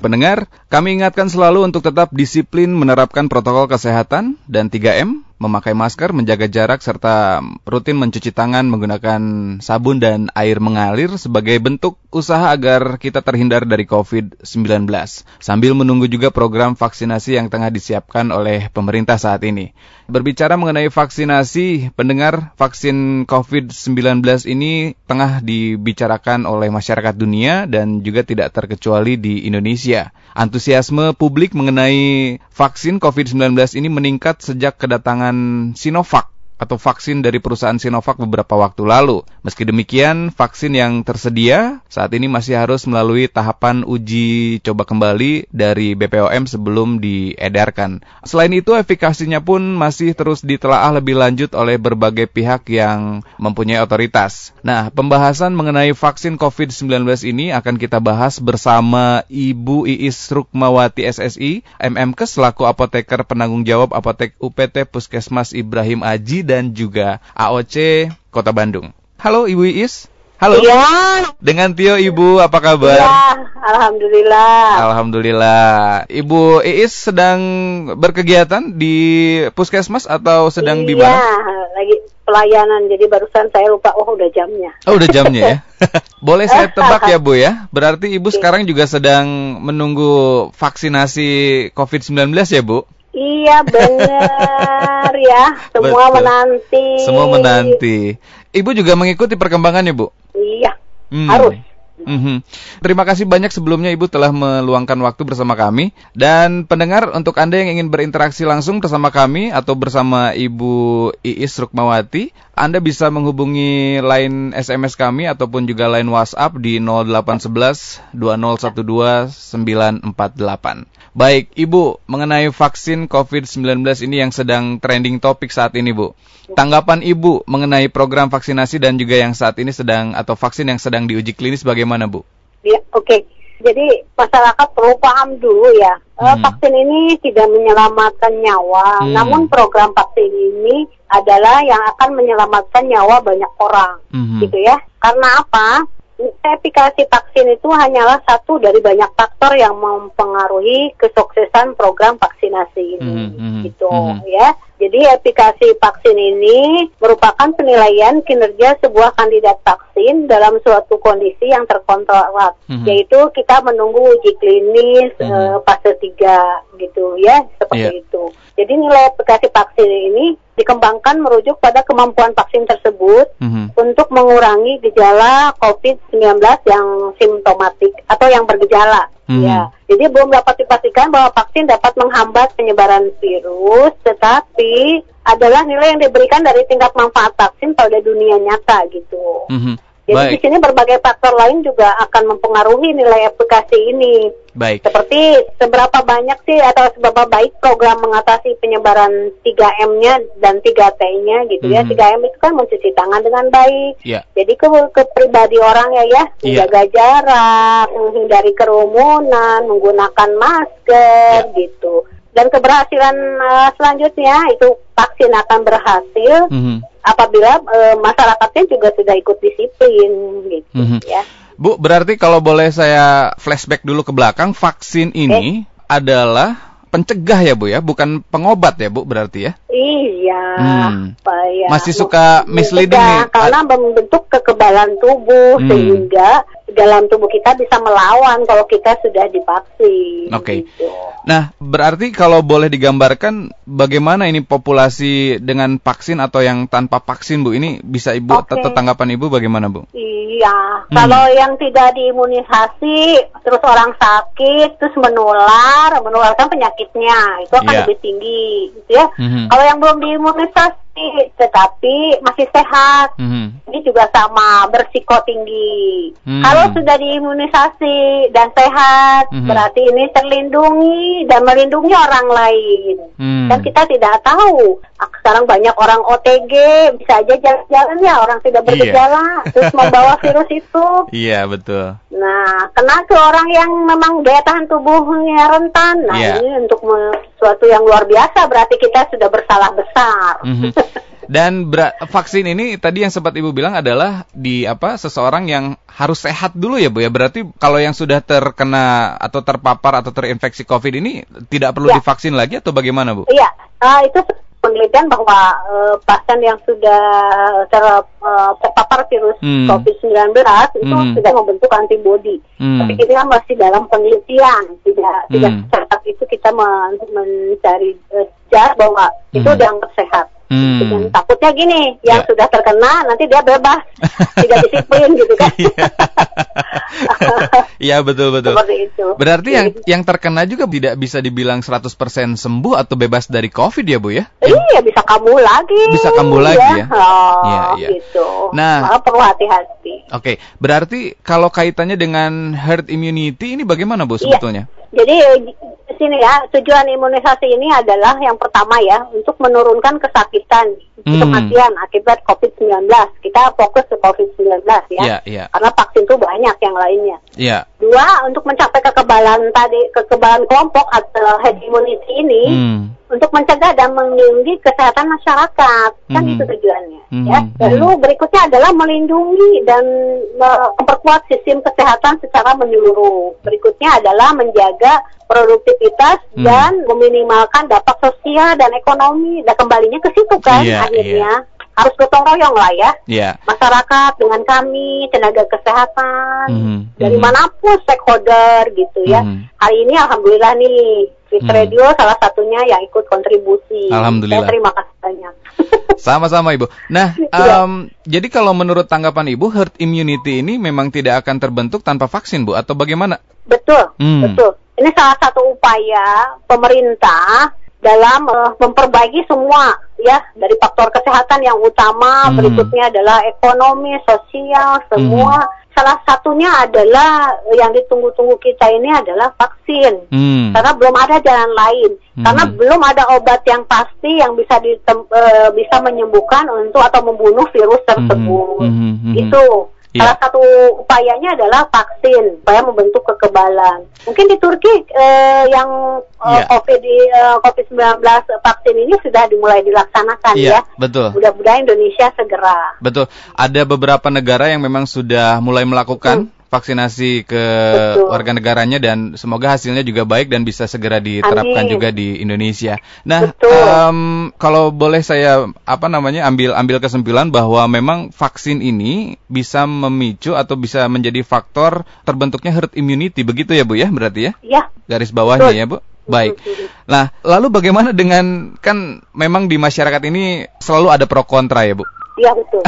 Pendengar, kami ingatkan selalu untuk tetap disiplin menerapkan protokol kesehatan dan 3M, memakai masker, menjaga jarak, serta rutin mencuci tangan menggunakan sabun dan air mengalir sebagai bentuk usaha agar kita terhindar dari COVID-19. Sambil menunggu juga program vaksinasi yang tengah disiapkan oleh pemerintah saat ini. Berbicara mengenai vaksinasi, pendengar vaksin COVID-19 ini tengah dibicarakan oleh masyarakat dunia dan juga tidak terkecuali di Indonesia. Antusiasme publik mengenai vaksin COVID-19 ini meningkat sejak kedatangan Sinovac atau vaksin dari perusahaan Sinovac beberapa waktu lalu. Meski demikian, vaksin yang tersedia saat ini masih harus melalui tahapan uji coba kembali dari BPOM sebelum diedarkan. Selain itu, efikasinya pun masih terus ditelaah lebih lanjut oleh berbagai pihak yang mempunyai otoritas. Nah, pembahasan mengenai vaksin COVID-19 ini akan kita bahas bersama Ibu Iis Rukmawati SSI, MMK selaku apoteker penanggung jawab apotek UPT Puskesmas Ibrahim Aji dan juga AOC Kota Bandung. Halo Ibu Iis. Halo. Iya. Dengan Tio Ibu, apa kabar? Iya, alhamdulillah. Alhamdulillah. Ibu Iis sedang berkegiatan di puskesmas atau sedang di mana? Iya, lagi pelayanan. Jadi barusan saya lupa oh udah jamnya. Oh, udah jamnya ya. Boleh saya tebak ya, Bu ya? Berarti Ibu sekarang juga sedang menunggu vaksinasi COVID-19 ya, Bu? Iya benar ya, semua Betul. menanti. Semua menanti. Ibu juga mengikuti perkembangannya, Bu? Iya, Hmm. harus. Mhm. Terima kasih banyak sebelumnya Ibu telah meluangkan waktu bersama kami dan pendengar untuk Anda yang ingin berinteraksi langsung bersama kami atau bersama Ibu Iis Rukmawati, Anda bisa menghubungi line SMS kami ataupun juga line WhatsApp di 0811 2012 948. Baik, Ibu, mengenai vaksin COVID-19 ini yang sedang trending topik saat ini, Bu. Tanggapan Ibu mengenai program vaksinasi dan juga yang saat ini sedang atau vaksin yang sedang diuji klinis bagaimana, Bu? Ya, oke. Jadi masyarakat perlu paham dulu ya, eh, Hmm. vaksin ini tidak menyelamatkan nyawa, Hmm. namun program vaksin ini adalah yang akan menyelamatkan nyawa banyak orang, Mhm. gitu ya. Karena apa? Efikasi vaksin itu hanyalah satu dari banyak faktor yang mempengaruhi kesuksesan program vaksinasi ini, Mhm, mhm, gitu mhm. ya. Jadi efikasi vaksin ini merupakan penilaian kinerja sebuah kandidat vaksin dalam suatu kondisi yang terkontrol, Mhm. yaitu kita menunggu uji klinis Mhm. eh, fase 3 gitu ya, seperti Iya. itu. Jadi nilai efikasi vaksin ini dikembangkan merujuk pada kemampuan vaksin tersebut Mhm. untuk mengurangi gejala COVID-19 yang simptomatik atau yang bergejala. Mhm. Ya, jadi belum dapat dipastikan bahwa vaksin dapat menghambat penyebaran virus, tetapi adalah nilai yang diberikan dari tingkat manfaat vaksin pada dunia nyata gitu. Mhm. Jadi Baik, di sini berbagai faktor lain juga akan mempengaruhi nilai efikasi ini. baik. Seperti seberapa banyak sih atau seberapa baik program mengatasi penyebaran 3M-nya dan 3T-nya gitu ya. Mhm. 3M itu kan mencuci tangan dengan baik. Ya. Jadi ke, ke pribadi orang ya ya, Iya. menjaga jarak, menghindari kerumunan, menggunakan masker Ya. gitu. Dan keberhasilan eh, selanjutnya itu vaksin akan berhasil Mhm. apabila eh, masyarakatnya juga sudah ikut disiplin gitu Mhm. ya. Bu, berarti kalau boleh saya flashback dulu ke belakang, vaksin ini adalah pencegah ya, Bu ya, bukan pengobat ya, Bu, berarti ya? Iya, Hmm. apa ya? Masih suka misleading Mencegah, nih. Karena membentuk kekebalan tubuh Hmm. sehingga dalam tubuh kita bisa melawan kalau kita sudah divaksin. Oke. gitu. Nah, berarti kalau boleh digambarkan bagaimana ini populasi dengan vaksin atau yang tanpa vaksin, Bu? Ini bisa Ibu tetap tanggapan Ibu bagaimana, Bu? Iya, Hmm. kalau yang tidak diimunisasi, terus orang sakit, terus menular, menularkan penyakitnya, itu akan Iya. lebih tinggi, gitu ya. Mhm. Kalau yang belum diimunisasi, tetapi masih sehat, Mhm. Ini juga sama bersiko tinggi. Hmm. Kalau sudah diimunisasi dan sehat, Mhm. berarti ini terlindungi dan melindungi orang lain. Hmm. Dan kita tidak tahu. Ah, Sekarang banyak orang OTG, bisa aja jalan-jalan ya orang tidak Iya. bergejala, terus membawa virus itu. Iya, betul. Nah, kena ke orang yang memang daya tahan tubuhnya rentan. Nah, Iya. ini untuk me- suatu yang luar biasa berarti kita sudah bersalah besar. Mhm. Dan vaksin ini tadi yang sempat Ibu bilang adalah di apa seseorang yang harus sehat dulu ya Bu ya. Berarti kalau yang sudah terkena atau terpapar atau terinfeksi COVID ini tidak perlu ya. divaksin lagi atau bagaimana Bu? Iya, uh, itu penelitian bahwa uh, pasien yang sudah ter, uh, terpapar virus hmm. COVID-19 itu hmm. sudah membentuk antibodi. Hmm. Tapi kita masih dalam penelitian, tidak hmm. tidak saat itu kita men mencari uh, bahwa hmm. itu sudah sehat. Hmm. Takutnya gini, yang ya. sudah terkena nanti dia bebas, tidak disiplin gitu kan. Iya, iya betul betul. Seperti itu. Berarti yang yang terkena juga tidak bisa dibilang 100% sembuh atau bebas dari COVID ya, Bu ya? Iya, bisa kambuh lagi. Bisa kambuh lagi ya. ya? Oh, iya, iya. gitu. Nah, Malah perlu hati-hati. Oke, okay. berarti kalau kaitannya dengan herd immunity ini bagaimana, Bu iya. sebetulnya? Jadi sini ya, tujuan imunisasi ini adalah yang pertama ya, untuk menurunkan kesakitan, hmm. kematian akibat COVID-19. Kita fokus ke COVID-19 ya. Yeah, yeah. Karena vaksin itu banyak yang lainnya. Yeah. Dua, untuk mencapai kekebalan tadi, kekebalan kelompok atau herd immunity ini, hmm. Untuk mencegah dan melindungi kesehatan masyarakat. Kan hmm. itu tujuannya. Hmm. Ya. Lalu berikutnya adalah melindungi dan memperkuat sistem kesehatan secara menyeluruh. Berikutnya adalah menjaga produktivitas hmm. dan meminimalkan dampak sosial dan ekonomi dan kembalinya ke situ kan yeah, akhirnya yeah. Harus gotong royong lah ya yeah. masyarakat dengan kami tenaga kesehatan hmm. dari hmm. mana pun stakeholder gitu ya hmm. hari ini alhamdulillah nih Fit hmm. Radio salah satunya yang ikut kontribusi. Alhamdulillah. Ya, terima kasih banyak. Sama-sama Ibu. Nah, um, jadi kalau menurut tanggapan Ibu, herd immunity ini memang tidak akan terbentuk tanpa vaksin, Bu, atau bagaimana? Betul, hmm. betul. Ini salah satu upaya pemerintah dalam uh, memperbaiki semua ya dari faktor kesehatan yang utama, hmm. berikutnya adalah ekonomi, sosial, semua. Hmm. Salah satunya adalah yang ditunggu-tunggu kita ini adalah vaksin. Hmm. Karena belum ada jalan lain. Hmm. Karena belum ada obat yang pasti yang bisa ditem, uh, bisa menyembuhkan untuk atau membunuh virus tersebut. Hmm. Hmm. Hmm. Itu. Yeah. Salah satu upayanya adalah vaksin supaya membentuk kekebalan. Mungkin di Turki eh, yang eh, yeah. COVID di eh, COVID-19 vaksin ini sudah dimulai dilaksanakan yeah, ya. Betul. Mudah-mudahan Indonesia segera. Betul. Ada beberapa negara yang memang sudah mulai melakukan. Hmm vaksinasi ke Betul. warga negaranya dan semoga hasilnya juga baik dan bisa segera diterapkan Amin. juga di Indonesia. Nah, um, kalau boleh saya apa namanya ambil ambil kesimpulan bahwa memang vaksin ini bisa memicu atau bisa menjadi faktor terbentuknya herd immunity begitu ya Bu ya berarti ya? Iya. Garis bawahnya Betul. ya Bu. Baik. Nah, lalu bagaimana dengan kan memang di masyarakat ini selalu ada pro kontra ya Bu? Iya betul.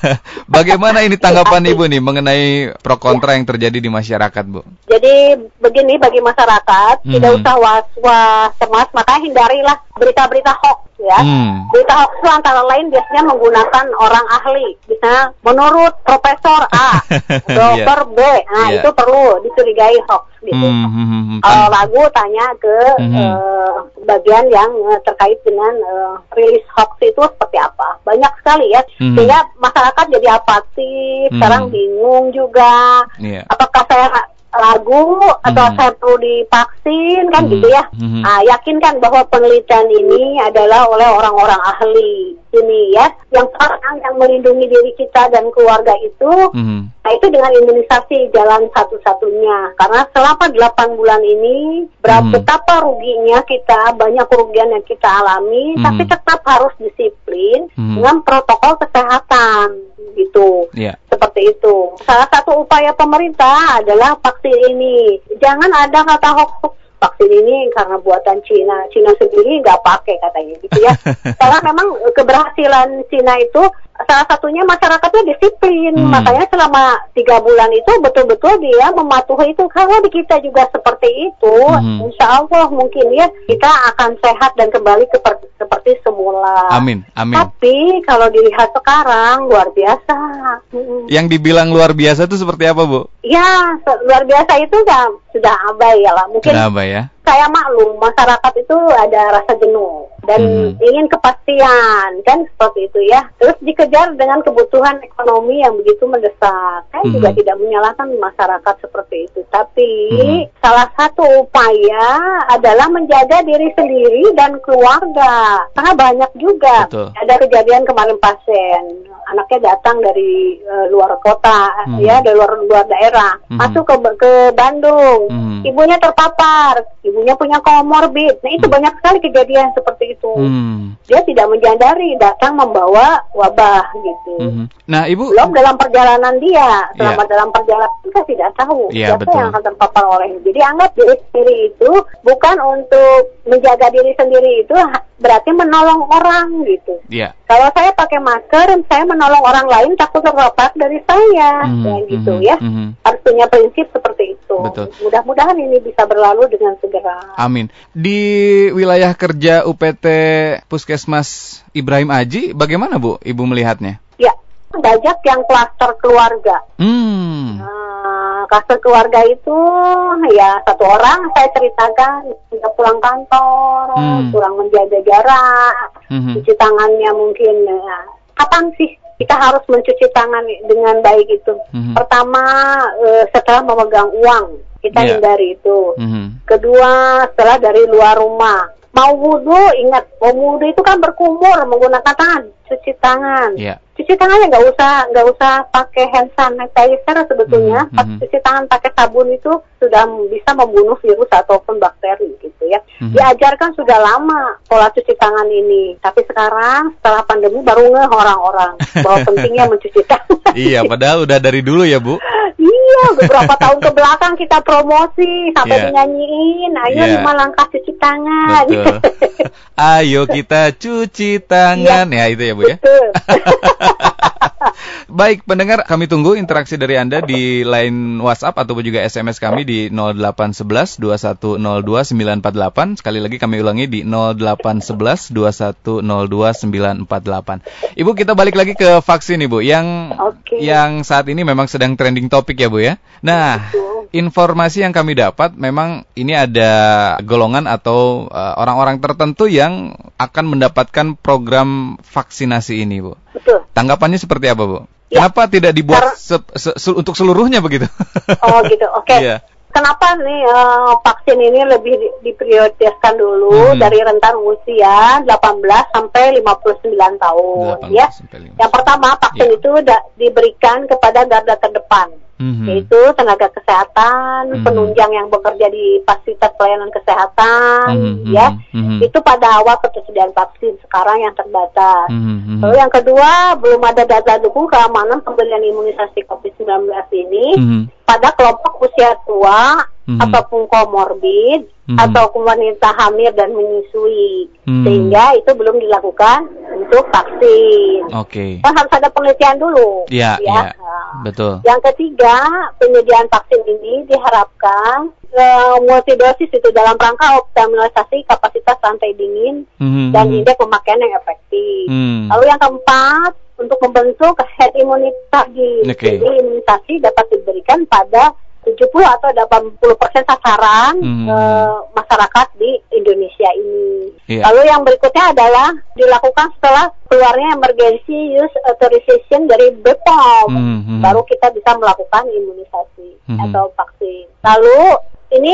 Bagaimana ini tanggapan Ibu nih mengenai pro kontra ya. yang terjadi di masyarakat, Bu? Jadi begini bagi masyarakat hmm. tidak usah was-was cemas, maka hindarilah berita-berita hoax ya. Hmm. Berita hoax itu antara lain biasanya menggunakan orang ahli. Bisa menurut Profesor A, Dokter yeah. B. Nah, yeah. itu perlu dicurigai hoax gitu. Hmm, hmm. Kalau ragu tanya ke hmm. uh, bagian yang uh, terkait dengan uh, rilis hoax itu seperti apa. Banyak sekali ya. Hmm. Sehingga masyarakat jadi apatis, hmm. sekarang bingung juga. Yeah. Apakah saya ragu atau hmm. saya perlu divaksin kan hmm. gitu ya. Hmm. Nah, yakinkan bahwa penelitian ini adalah oleh orang-orang ahli ini ya. Yang sekarang yang melindungi diri kita dan keluarga itu, hmm. nah itu dengan imunisasi jalan satu-satunya. Karena selama 8 bulan ini berapa hmm. betapa ruginya kita, banyak kerugian yang kita alami, hmm. tapi tetap harus disiplin hmm. dengan protokol kesehatan gitu. Yeah. Seperti itu. Salah satu upaya pemerintah adalah vaksin ini. Jangan ada kata hoax vaksin ini karena buatan Cina. Cina sendiri nggak pakai katanya gitu ya. Karena memang keberhasilan Cina itu salah satunya masyarakatnya disiplin. Hmm. Makanya selama tiga bulan itu betul-betul dia mematuhi itu. Kalau di kita juga seperti itu, hmm. insya Allah mungkin ya kita akan sehat dan kembali ke seperti semula. Amin, amin. Tapi kalau dilihat sekarang luar biasa. Yang dibilang luar biasa itu seperti apa, Bu? Ya, luar biasa itu sudah sudah abai ya lah. Mungkin sudah abai ya. Saya maklum masyarakat itu ada rasa jenuh dan hmm. ingin kepastian kan seperti itu ya. Terus dikejar dengan kebutuhan ekonomi yang begitu mendesak. Saya hmm. juga tidak menyalahkan masyarakat seperti itu, tapi hmm. salah satu upaya adalah menjaga diri sendiri dan keluarga. Karena banyak juga Betul. ada kejadian kemarin pasien anaknya datang dari uh, luar kota hmm. ya dari luar luar daerah hmm. masuk ke ke Bandung hmm. ibunya terpapar ibunya punya komorbid nah itu hmm. banyak sekali kejadian seperti itu hmm. dia tidak menyadari datang membawa wabah gitu hmm. nah ibu belum dalam perjalanan dia selama yeah. dalam perjalanan kita tidak tahu yeah, siapa betul. yang akan terpapar oleh jadi anggap diri sendiri itu bukan untuk menjaga diri sendiri itu berarti menolong orang gitu. Iya. Kalau saya pakai masker, saya menolong orang lain takut terpapar dari saya, mm -hmm. gitu mm -hmm. ya. Mm -hmm. Harus punya prinsip seperti itu. Betul. Mudah-mudahan ini bisa berlalu dengan segera. Amin. Di wilayah kerja UPT Puskesmas Ibrahim Aji, bagaimana Bu, Ibu melihatnya? Ya, banyak yang klaster keluarga. Hmm. Nah, klaster keluarga itu ya satu orang saya ceritakan tidak pulang kantor, hmm. kurang menjaga jarak, hmm. cuci tangannya mungkin ya. Kapan sih kita harus mencuci tangan dengan baik itu? Hmm. Pertama uh, setelah memegang uang kita yeah. hindari itu. Hmm. Kedua setelah dari luar rumah mau wudhu ingat mau wudhu itu kan berkumur menggunakan tangan cuci tangan. Yeah cuci tangannya nggak usah nggak usah pakai hand sanitizer sebetulnya mm -hmm. cuci tangan pakai sabun itu sudah bisa membunuh virus ataupun bakteri gitu ya. Mm -hmm. diajarkan sudah lama pola cuci tangan ini tapi sekarang setelah pandemi baru ngeh orang-orang bahwa pentingnya mencuci tangan. Iya padahal udah dari dulu ya bu iya beberapa tahun ke belakang kita promosi sampai yeah. dinyanyiin ayo yeah. lima langkah cuci tangan Betul. ayo kita cuci tangan yeah. ya itu ya bu ya Baik, pendengar, kami tunggu interaksi dari Anda di line WhatsApp ataupun juga SMS kami di 0811 2102 948. Sekali lagi kami ulangi di 0811 2102 948. Ibu, kita balik lagi ke vaksin Ibu yang okay. yang saat ini memang sedang trending topik ya Bu ya. Nah, informasi yang kami dapat memang ini ada golongan atau uh, orang-orang tertentu yang akan mendapatkan program vaksinasi ini, Bu. Betul. Tanggapannya seperti apa, Bu? Ya. Kenapa tidak dibuat se se se untuk seluruhnya begitu? Oh, gitu. Oke. Okay. yeah. Kenapa nih uh, vaksin ini lebih di diprioritaskan dulu hmm. dari rentan usia 18 sampai 59 tahun ya. Yang pertama vaksin yeah. itu diberikan kepada garda terdepan mm-hmm. yaitu tenaga kesehatan, mm-hmm. penunjang yang bekerja di fasilitas pelayanan kesehatan, mm-hmm. ya, mm-hmm. itu pada awal ketersediaan vaksin sekarang yang terbatas. Mm-hmm. Lalu yang kedua belum ada data dukung keamanan pemberian imunisasi COVID-19 ini mm-hmm. Pada kelompok usia tua mm-hmm. ataupun komorbid mm-hmm. atau wanita hamil dan menyusui mm-hmm. sehingga itu belum dilakukan untuk vaksin. Oke. Okay. Kan harus ada penelitian dulu. Iya. Ya. ya. Betul. Yang ketiga penyediaan vaksin ini diharapkan uh, multidosis itu dalam rangka optimalisasi kapasitas rantai dingin mm-hmm. dan mhm. indeks pemakaian yang efektif. Mm. Lalu yang keempat untuk membentuk herd immunity tadi. Okay. Jadi imunisasi dapat diberikan pada 70 atau 80 persen sasaran hmm. uh, masyarakat di Indonesia ini. Yeah. Lalu yang berikutnya adalah dilakukan setelah keluarnya emergency use authorization dari BPOM, hmm. baru kita bisa melakukan imunisasi hmm. atau vaksin. Lalu ini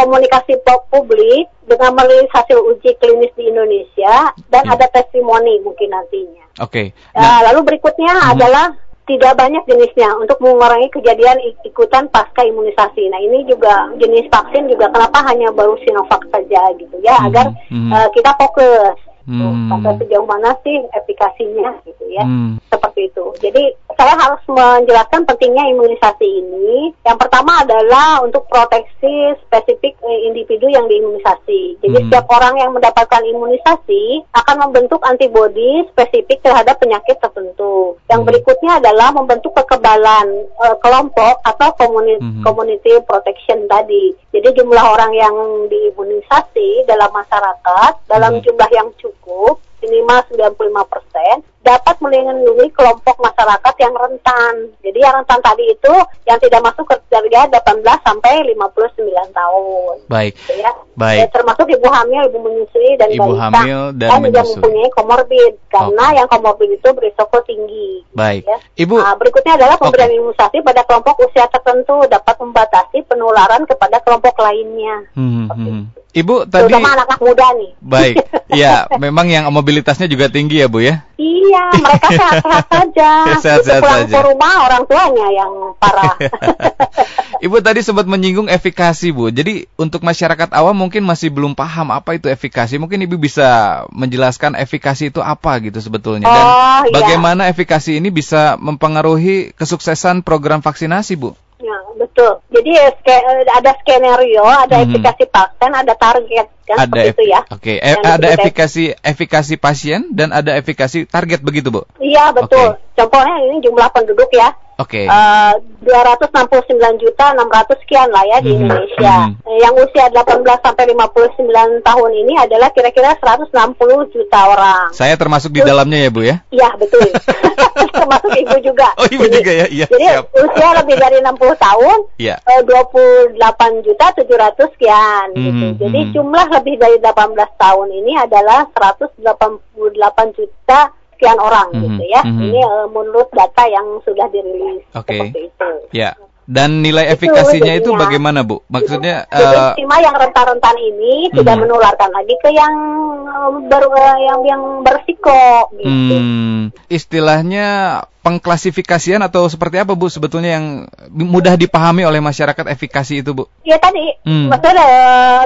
komunikasi publik dengan merilis hasil uji klinis di Indonesia dan hmm. ada testimoni mungkin nantinya. Oke. Okay. Nah, uh, lalu berikutnya hmm. adalah tidak banyak jenisnya untuk mengurangi kejadian ikutan pasca imunisasi. Nah ini juga jenis vaksin juga kenapa hanya baru Sinovac saja gitu ya hmm. agar hmm. Uh, kita fokus hmm. sampai sejauh mana sih efikasinya gitu ya hmm. seperti itu jadi saya harus menjelaskan pentingnya imunisasi ini yang pertama adalah untuk proteksi spesifik eh, individu yang diimunisasi jadi hmm. setiap orang yang mendapatkan imunisasi akan membentuk antibodi spesifik terhadap penyakit tertentu yang hmm. berikutnya adalah membentuk kekebalan uh, kelompok atau community, hmm. community protection tadi jadi jumlah orang yang diimunisasi dalam masyarakat dalam hmm. jumlah yang cukup minimal 95 persen dapat melindungi kelompok masyarakat yang rentan. Jadi yang rentan tadi itu yang tidak masuk kriteria 18 sampai 59 tahun. Baik. Gitu ya. Baik. Ya, termasuk ibu hamil, ibu menyusui dan ibu balita. hamil dan, dan juga menyusui. mempunyai komorbid karena yang komorbid itu berisiko tinggi. Baik. Ya. Ibu Nah, berikutnya adalah pemberian imunisasi pada kelompok usia tertentu dapat membatasi penularan kepada kelompok lainnya. Hmm, Seperti hmm. itu. Ibu tadi Terutama anak-anak muda nih. baik. Ya, memang yang mobilitasnya juga tinggi ya, Bu ya. Iya, mereka sehat-sehat saja. Sehat-sehat Begitu pulang saja. ke rumah orang tuanya yang parah. Ibu tadi sempat menyinggung efikasi, Bu. Jadi untuk masyarakat awam mungkin masih belum paham apa itu efikasi. Mungkin Ibu bisa menjelaskan efikasi itu apa gitu sebetulnya dan Oh, iya. bagaimana efikasi ini bisa mempengaruhi kesuksesan program vaksinasi, Bu. Ya, betul. Jadi eh, eh, ada skenario, ada Mhm. efikasi vaksin, ada target kan ada seperti itu ya. Oke, eh, Yang ada efikasi efikasi pasien dan ada efikasi target begitu, Bu. Iya, betul. Contohnya ini jumlah penduduk ya. Oke. Eh, 269 juta 600 sekian lah ya di Mhm, Indonesia. mhm. Eh, Yang usia 18 sampai 59 tahun ini adalah kira-kira 160 juta orang. Saya termasuk di dalamnya ya, Bu ya. Iya, betul. Termasuk ibu juga. Oh, Ibu Jadi- juga ya. Iya, Jadi siap. usia lebih dari 60 tahun Iya. eh, 28 juta 700 sekian gitu. Mhm, Jadi mhm. jumlah lebih dari 18 tahun ini adalah 188 juta sekian orang Mhm, gitu ya. mhm. Ini eh, menurut data yang sudah dirilis Oke. seperti itu. Ya. Dan nilai Itu efikasinya itu jadinya. bagaimana, Bu? Maksudnya stigma yang rentan-rentan ini tidak Mhm. menularkan lagi ke yang eh, ber, eh, yang yang bersiko gitu. Hmm, istilahnya pengklasifikasian atau seperti apa Bu sebetulnya yang mudah dipahami oleh masyarakat efikasi itu Bu? Ya tadi, Hmm. maksudnya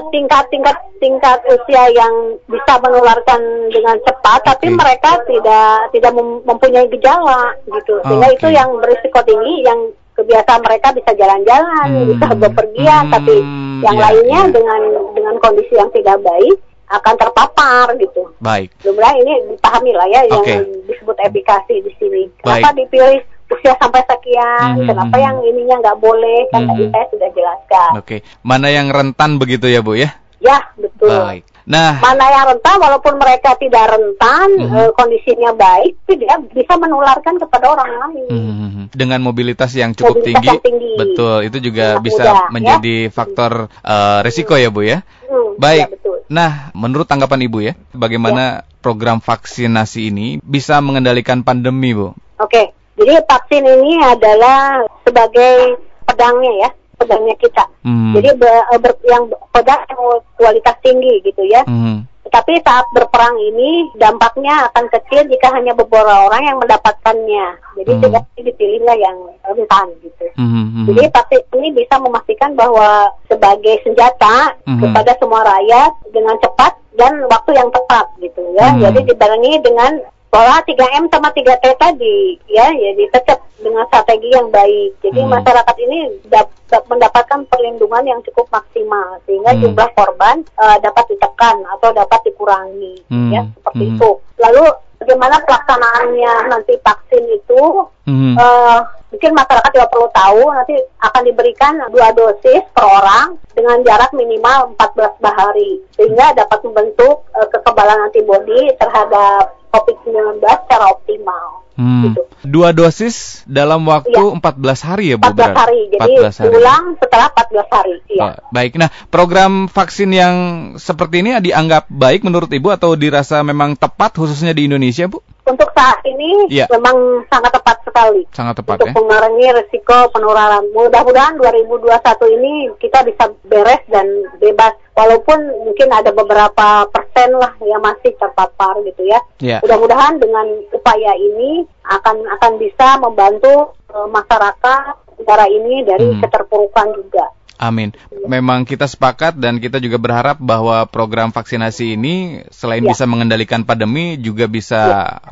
tingkat-tingkat tingkat usia yang bisa menularkan dengan cepat, tapi Oke. mereka tidak tidak mem- mempunyai gejala gitu, sehingga Oke. itu yang berisiko tinggi, yang kebiasaan mereka bisa jalan-jalan, Hmm. bisa bepergian, Hmm, tapi yang ya, lainnya ya. dengan dengan kondisi yang tidak baik akan terpapar gitu. Baik. Sebenarnya ini dipahami lah ya yang Oke. disebut efikasi di sini. Baik. Kenapa dipilih usia sampai sekian? Mhm, Kenapa mhm. yang ininya nggak boleh? Kan tadi Mhm. saya sudah jelaskan. Oke. Mana yang rentan begitu ya Bu ya? Ya betul. Baik. Nah, Mana yang rentan, walaupun mereka tidak rentan, Mhm. eh, kondisinya baik, tidak bisa menularkan kepada orang lain. hmm, dengan mobilitas yang cukup Mobilitas tinggi, yang tinggi. betul, itu juga Anak bisa muda, ya. menjadi faktor eh, risiko ya Bu ya. Hmm, Baik. ya, betul. Nah, menurut tanggapan Ibu ya, bagaimana program vaksinasi ini bisa mengendalikan pandemi Bu? Oke, jadi vaksin ini adalah sebagai pedangnya ya, pedangnya kita. Hmm. Jadi be- eh, ber- yang pedang yang kualitas tinggi gitu ya. Hmm. Tetapi saat berperang ini dampaknya akan kecil jika hanya beberapa orang yang mendapatkannya. Jadi Hmm. tidak dipilihlah yang rentan gitu. Hmm, hmm, Jadi vaksin ini bisa memastikan bahwa sebagai senjata Mhm. kepada semua rakyat dengan cepat dan waktu yang tepat gitu ya. Mhm. Jadi dibarengi dengan pola 3M sama 3T tadi ya, jadi tetap dengan strategi yang baik. Jadi Mhm. masyarakat ini dap- dap- mendapatkan perlindungan yang cukup maksimal sehingga Mhm. jumlah korban eh, dapat ditekan atau dapat dikurangi Mhm. ya seperti Mhm. itu. Lalu bagaimana pelaksanaannya nanti vaksin itu Hmm. Eh, mungkin masyarakat juga perlu tahu nanti akan diberikan dua dosis per orang dengan jarak minimal 14 hari sehingga dapat membentuk eh, kekebalan antibodi terhadap COVID-19 secara optimal. Hmm. gitu. Dua dosis dalam waktu Iya. 14 hari ya Bu? 14 berarti? hari. Jadi 14 hari. ulang setelah 14 hari. Iya. Oh, baik. Nah, program vaksin yang seperti ini dianggap baik menurut Ibu atau dirasa memang tepat khususnya di Indonesia, Bu? Untuk saat ini Iya. memang sangat tepat sekali. Sangat tepat untuk ya. mengurangi risiko penularan. Mudah-mudahan 2021 ini kita bisa beres dan bebas. Walaupun mungkin ada beberapa persen lah yang masih terpapar gitu ya. Ya. Mudah-mudahan dengan upaya ini akan akan bisa membantu eh, masyarakat negara ini dari Hmm. keterpurukan juga. Amin. Memang kita sepakat dan kita juga berharap bahwa program vaksinasi ini selain Ya. bisa mengendalikan pandemi juga bisa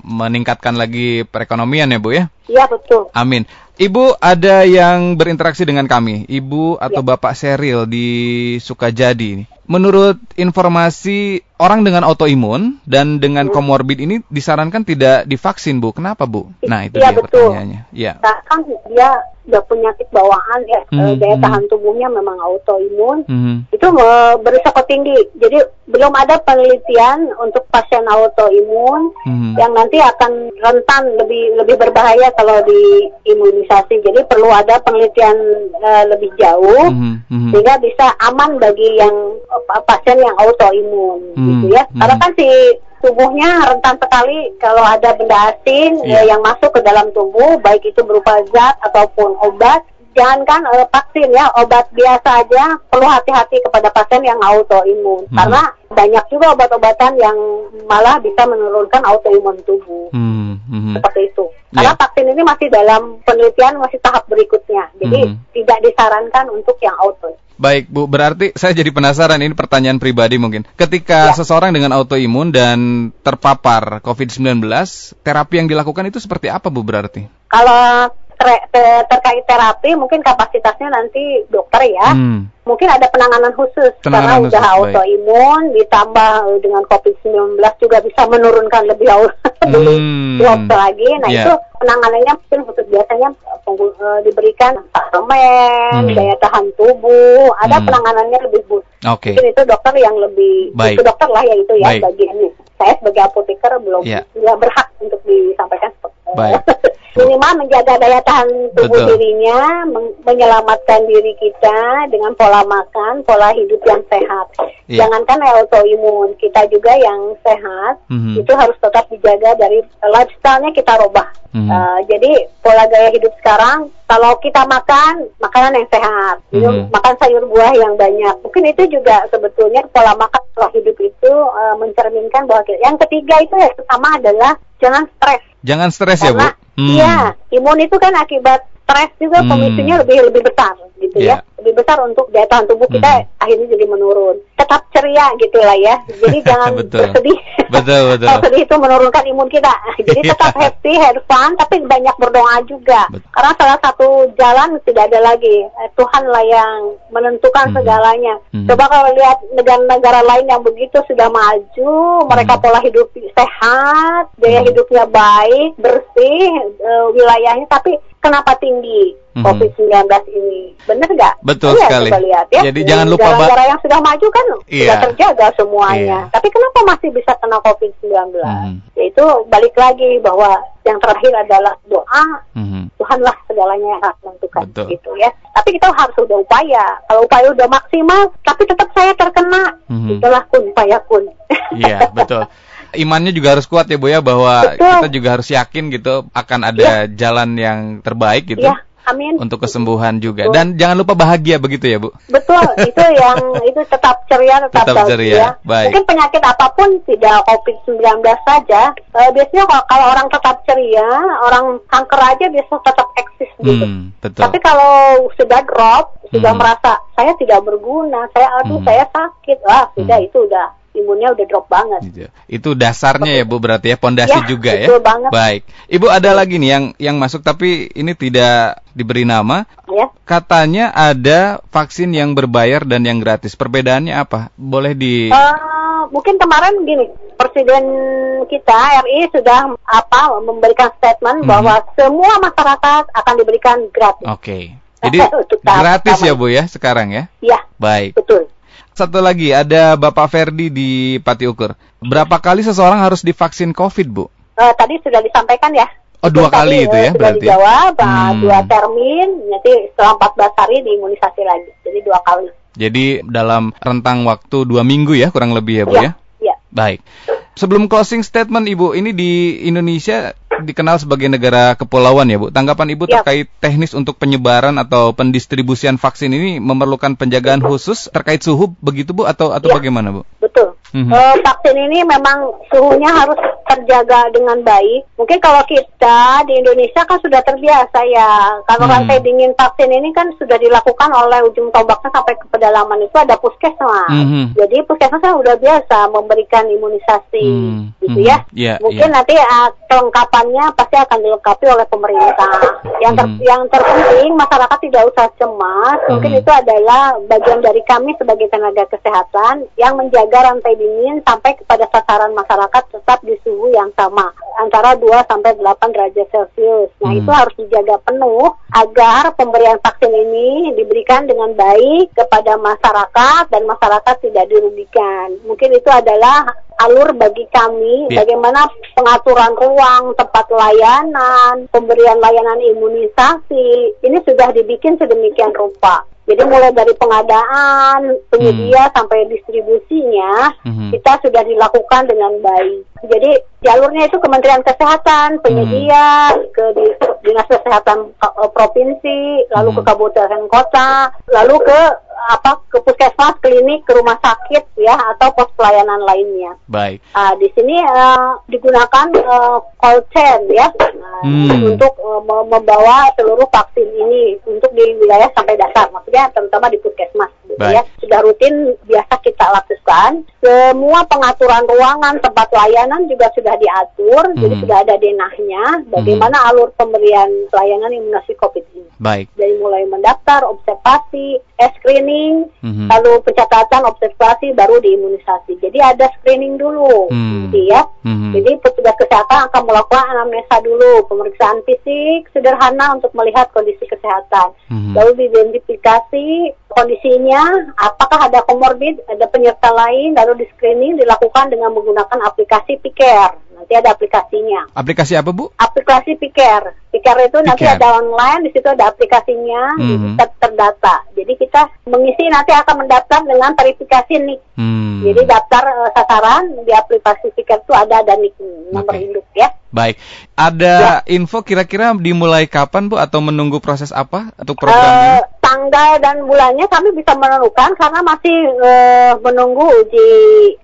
meningkatkan lagi perekonomian ya, Bu ya. Iya betul. Amin. Ibu ada yang berinteraksi dengan kami, Ibu atau Ya. Bapak Seril di Sukajadi. Menurut informasi orang dengan autoimun dan dengan Hmm. komorbid ini disarankan tidak divaksin, Bu. Kenapa, Bu? Nah, itu Iya, dia betul. pertanyaannya. Iya. Karena kan dia sudah penyakit bawaan ya, Hmm, eh, daya hmm. tahan tubuhnya memang autoimun. Mhm. itu eh, berisiko tinggi. Jadi belum ada penelitian untuk pasien autoimun hmm. yang nanti akan rentan lebih lebih berbahaya kalau diimunisasi. Jadi perlu ada penelitian uh, lebih jauh hmm. Hmm. sehingga bisa aman bagi yang uh, pasien yang autoimun hmm. Gitu ya. Hmm. Karena kan si tubuhnya rentan sekali kalau ada benda asing yeah. ya, yang masuk ke dalam tubuh baik itu berupa zat ataupun obat jangankan uh, vaksin ya obat biasa aja perlu hati-hati kepada pasien yang autoimun hmm. karena banyak juga obat-obatan yang malah bisa menurunkan autoimun tubuh hmm. Hmm. seperti itu karena yeah. vaksin ini masih dalam penelitian masih tahap berikutnya jadi hmm. tidak disarankan untuk yang auto Baik Bu, berarti saya jadi penasaran ini pertanyaan pribadi mungkin. Ketika ya. seseorang dengan autoimun dan terpapar COVID-19, terapi yang dilakukan itu seperti apa Bu berarti? Kalau ter ter terkait terapi mungkin kapasitasnya nanti dokter ya. Hmm. Mungkin ada penanganan khusus penanganan karena khusus, udah autoimun ditambah dengan COVID-19 juga bisa menurunkan lebih jauh hmm. lagi. Nah, yeah. itu penanganannya mungkin khusus biasanya uh, diberikan suplemen, hmm. daya tahan tubuh, ada hmm. penanganannya lebih khusus. Okay. Mungkin itu dokter yang lebih Baik. itu dokter lah ya itu ya bagiannya. Saya sebagai apoteker belum yeah. berhak untuk disampaikan Baik. minimal menjaga daya tahan tubuh Betul. dirinya, menyelamatkan diri kita dengan pola makan, pola hidup yang sehat. Yeah. Jangankan autoimun, kita juga yang sehat mm-hmm. itu harus tetap dijaga dari lifestyle-nya kita rubah. Mm-hmm. Uh, jadi pola gaya hidup sekarang, kalau kita makan makanan yang sehat, mm-hmm. makan sayur buah yang banyak, mungkin itu juga sebetulnya pola makan pola hidup itu uh, mencerminkan bahwa kita. yang ketiga itu yang pertama adalah jangan stres. Jangan stres ya, Bu. Hmm. Iya, imun itu kan akibat stres juga hmm. pemicunya lebih lebih besar gitu yeah. ya. Iya lebih besar untuk daya tahan tubuh kita hmm. akhirnya jadi menurun. Tetap ceria gitu lah ya. Jadi jangan betul. bersedih. Betul, betul. Kalau sedih itu menurunkan imun kita. Jadi iya. tetap happy, have fun, tapi banyak berdoa juga. Betul. Karena salah satu jalan tidak ada lagi. Eh, Tuhan lah yang menentukan hmm. segalanya. Hmm. Coba kalau lihat negara-negara lain yang begitu sudah maju, mereka hmm. pola hidup sehat, gaya hmm. hidupnya baik, bersih, uh, wilayahnya, tapi kenapa tinggi? Mhm. COVID-19 ini. Benar nggak? Betul iya, sekali. Coba lihat ya. Jadi jangan lupa negara yang sudah maju kan iya. sudah terjaga semuanya. Iya. Tapi kenapa masih bisa kena COVID-19? Hmm. Yaitu balik lagi bahwa yang terakhir adalah doa. Hmm. Tuhanlah segalanya yang akan menentukan Betul. gitu ya. Tapi kita harus sudah upaya. Kalau upaya udah maksimal, tapi tetap saya terkena, hmm. itulah kun upaya kun. Iya, betul imannya juga harus kuat ya Bu ya bahwa Betul. kita juga harus yakin gitu akan ada ya. jalan yang terbaik gitu. Ya. Amin. Untuk kesembuhan juga. Betul. Dan jangan lupa bahagia begitu ya, Bu. Betul, itu yang itu tetap ceria, tetap, tetap bahagia. ceria. Baik. Mungkin penyakit apa pun tidak COVID-19 saja. Uh, biasanya kalau, kalau orang tetap ceria, orang kanker aja biasa tetap eksis gitu. Hmm, betul. Tapi kalau sudah drop, sudah hmm. merasa saya tidak berguna, saya aduh hmm. saya sakit, wah sudah hmm. itu udah imunnya udah drop banget. Gitu. Itu dasarnya ya Bu berarti ya pondasi ya, juga ya. banget. Baik. Ibu ada lagi nih yang yang masuk tapi ini tidak diberi nama. Ya. Katanya ada vaksin yang berbayar dan yang gratis. Perbedaannya apa? Boleh di uh, mungkin kemarin gini, Presiden kita RI sudah apa memberikan statement hmm. bahwa semua masyarakat akan diberikan gratis. Oke. Okay. Jadi gratis ya Bu ya sekarang ya? Iya. Baik. Betul. Satu lagi, ada Bapak Ferdi di Pati Ukur. Berapa kali seseorang harus divaksin COVID, Bu? Uh, tadi sudah disampaikan ya. Oh, dua kali itu ya, sudah berarti? dijawab, eh, hmm. dua termin, nanti setelah 14 hari diimunisasi lagi. Jadi dua kali. Jadi dalam rentang waktu dua minggu ya, kurang lebih ya, Bu ya? Ya. ya. Baik. Sebelum closing statement, Ibu, ini di Indonesia dikenal sebagai negara kepulauan ya Bu. Tanggapan Ibu ya. terkait teknis untuk penyebaran atau pendistribusian vaksin ini memerlukan penjagaan khusus terkait suhu begitu Bu atau atau ya. bagaimana Bu? Betul. Mm-hmm. Uh, vaksin ini memang suhunya harus terjaga dengan baik. Mungkin kalau kita di Indonesia kan sudah terbiasa ya. Kalau mm. rantai dingin vaksin ini kan sudah dilakukan oleh ujung tombaknya sampai ke pedalaman itu ada puskesmas. Mm-hmm. Jadi puskesmas kan sudah biasa memberikan imunisasi mm-hmm. gitu ya. Yeah, Mungkin yeah. nanti uh, kelengkapannya pasti akan dilengkapi oleh pemerintah. Yang ter- mm-hmm. yang terpenting masyarakat tidak usah cemas. Mungkin mm-hmm. itu adalah bagian dari kami sebagai tenaga kesehatan yang menjaga rantai dingin sampai kepada sasaran masyarakat tetap di suhu yang sama antara 2 sampai 8 derajat Celcius. Nah, hmm. itu harus dijaga penuh agar pemberian vaksin ini diberikan dengan baik kepada masyarakat dan masyarakat tidak dirugikan. Mungkin itu adalah alur bagi kami yeah. bagaimana pengaturan ruang, tempat layanan, pemberian layanan imunisasi. Ini sudah dibikin sedemikian rupa. Jadi mulai dari pengadaan, penyedia hmm. sampai distribusinya hmm. kita sudah dilakukan dengan baik. Jadi jalurnya itu Kementerian Kesehatan, penyedia hmm. ke di, Dinas Kesehatan eh, provinsi, lalu hmm. ke kabupaten kota, lalu ke apa ke puskesmas, klinik, ke rumah sakit ya atau pos pelayanan lainnya. Baik. Uh, di sini uh, digunakan uh, call chain ya uh, hmm. untuk uh, membawa seluruh vaksin ini untuk di wilayah sampai dasar, maksudnya terutama di puskesmas gitu ya. Sudah rutin biasa kita lakukan. Semua pengaturan ruangan, tempat layanan juga sudah diatur, hmm. jadi sudah ada denahnya bagaimana hmm. alur pemberian pelayanan imunisasi COVID ini. Baik. Dari mulai mendaftar, observasi, screening, mm-hmm. lalu pencatatan, observasi, baru diimunisasi. Jadi ada screening dulu, mm-hmm. gitu ya. Mm-hmm. Jadi petugas kesehatan akan melakukan anamnesa dulu, pemeriksaan fisik sederhana untuk melihat kondisi kesehatan. Mm-hmm. Lalu diidentifikasi kondisinya, apakah ada komorbid, ada penyerta lain, lalu di screening dilakukan dengan menggunakan aplikasi Picare. Nanti ada aplikasinya. Aplikasi apa Bu? Aplikasi Piker. Piker itu nanti ada online, di situ ada aplikasinya, mm -hmm. ter terdata. Jadi kita mengisi nanti akan mendaftar dengan verifikasi nik. Hmm. Jadi daftar uh, sasaran di aplikasi Piker itu ada ada nik nomor okay. induk ya. Baik, ada ya. info kira-kira dimulai kapan Bu atau menunggu proses apa untuk program uh? Tanggal dan bulannya kami bisa menentukan karena masih uh, menunggu uji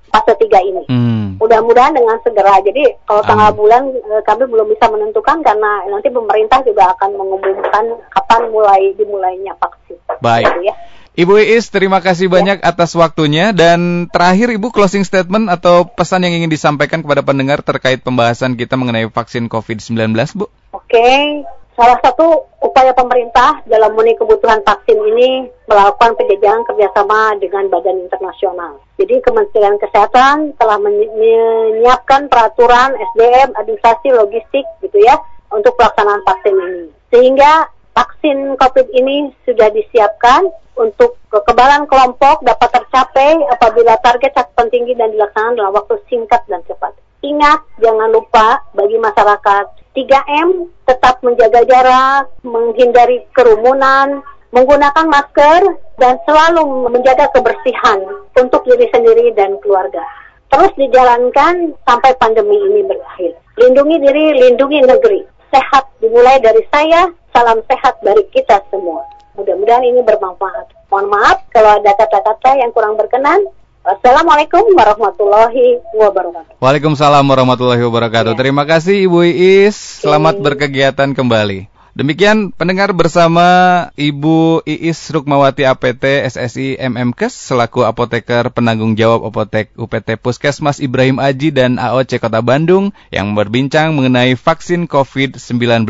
fase 3 ini. Hmm. Mudah-mudahan dengan segera. Jadi kalau tanggal Amin. bulan eh, kami belum bisa menentukan karena nanti pemerintah juga akan mengumumkan kapan mulai dimulainya vaksin. Baik. Gitu ya. Ibu Iis, terima kasih ya. banyak atas waktunya dan terakhir Ibu closing statement atau pesan yang ingin disampaikan kepada pendengar terkait pembahasan kita mengenai vaksin COVID-19, Bu. Oke, Salah satu upaya pemerintah dalam memenuhi kebutuhan vaksin ini melakukan penjajahan kerjasama dengan badan internasional. Jadi Kementerian Kesehatan telah menyiapkan peraturan SDM, administrasi, logistik gitu ya untuk pelaksanaan vaksin ini. Sehingga vaksin COVID ini sudah disiapkan untuk kekebalan kelompok dapat tercapai apabila target cakupan tinggi dan dilaksanakan dalam waktu singkat dan cepat. Ingat, jangan lupa bagi masyarakat 3M tetap menjaga jarak, menghindari kerumunan, menggunakan masker, dan selalu menjaga kebersihan untuk diri sendiri dan keluarga. Terus dijalankan sampai pandemi ini berakhir. Lindungi diri, lindungi negeri. Sehat dimulai dari saya, salam sehat dari kita semua. Mudah-mudahan ini bermanfaat. Mohon maaf kalau ada kata-kata yang kurang berkenan. Assalamualaikum warahmatullahi wabarakatuh. Waalaikumsalam warahmatullahi wabarakatuh. Ya. Terima kasih Ibu Iis. Selamat berkegiatan kembali. Demikian pendengar bersama Ibu Iis Rukmawati APT SSI MMKes selaku apoteker penanggung jawab apotek UPT Puskesmas Ibrahim Aji dan AOC Kota Bandung yang berbincang mengenai vaksin COVID-19.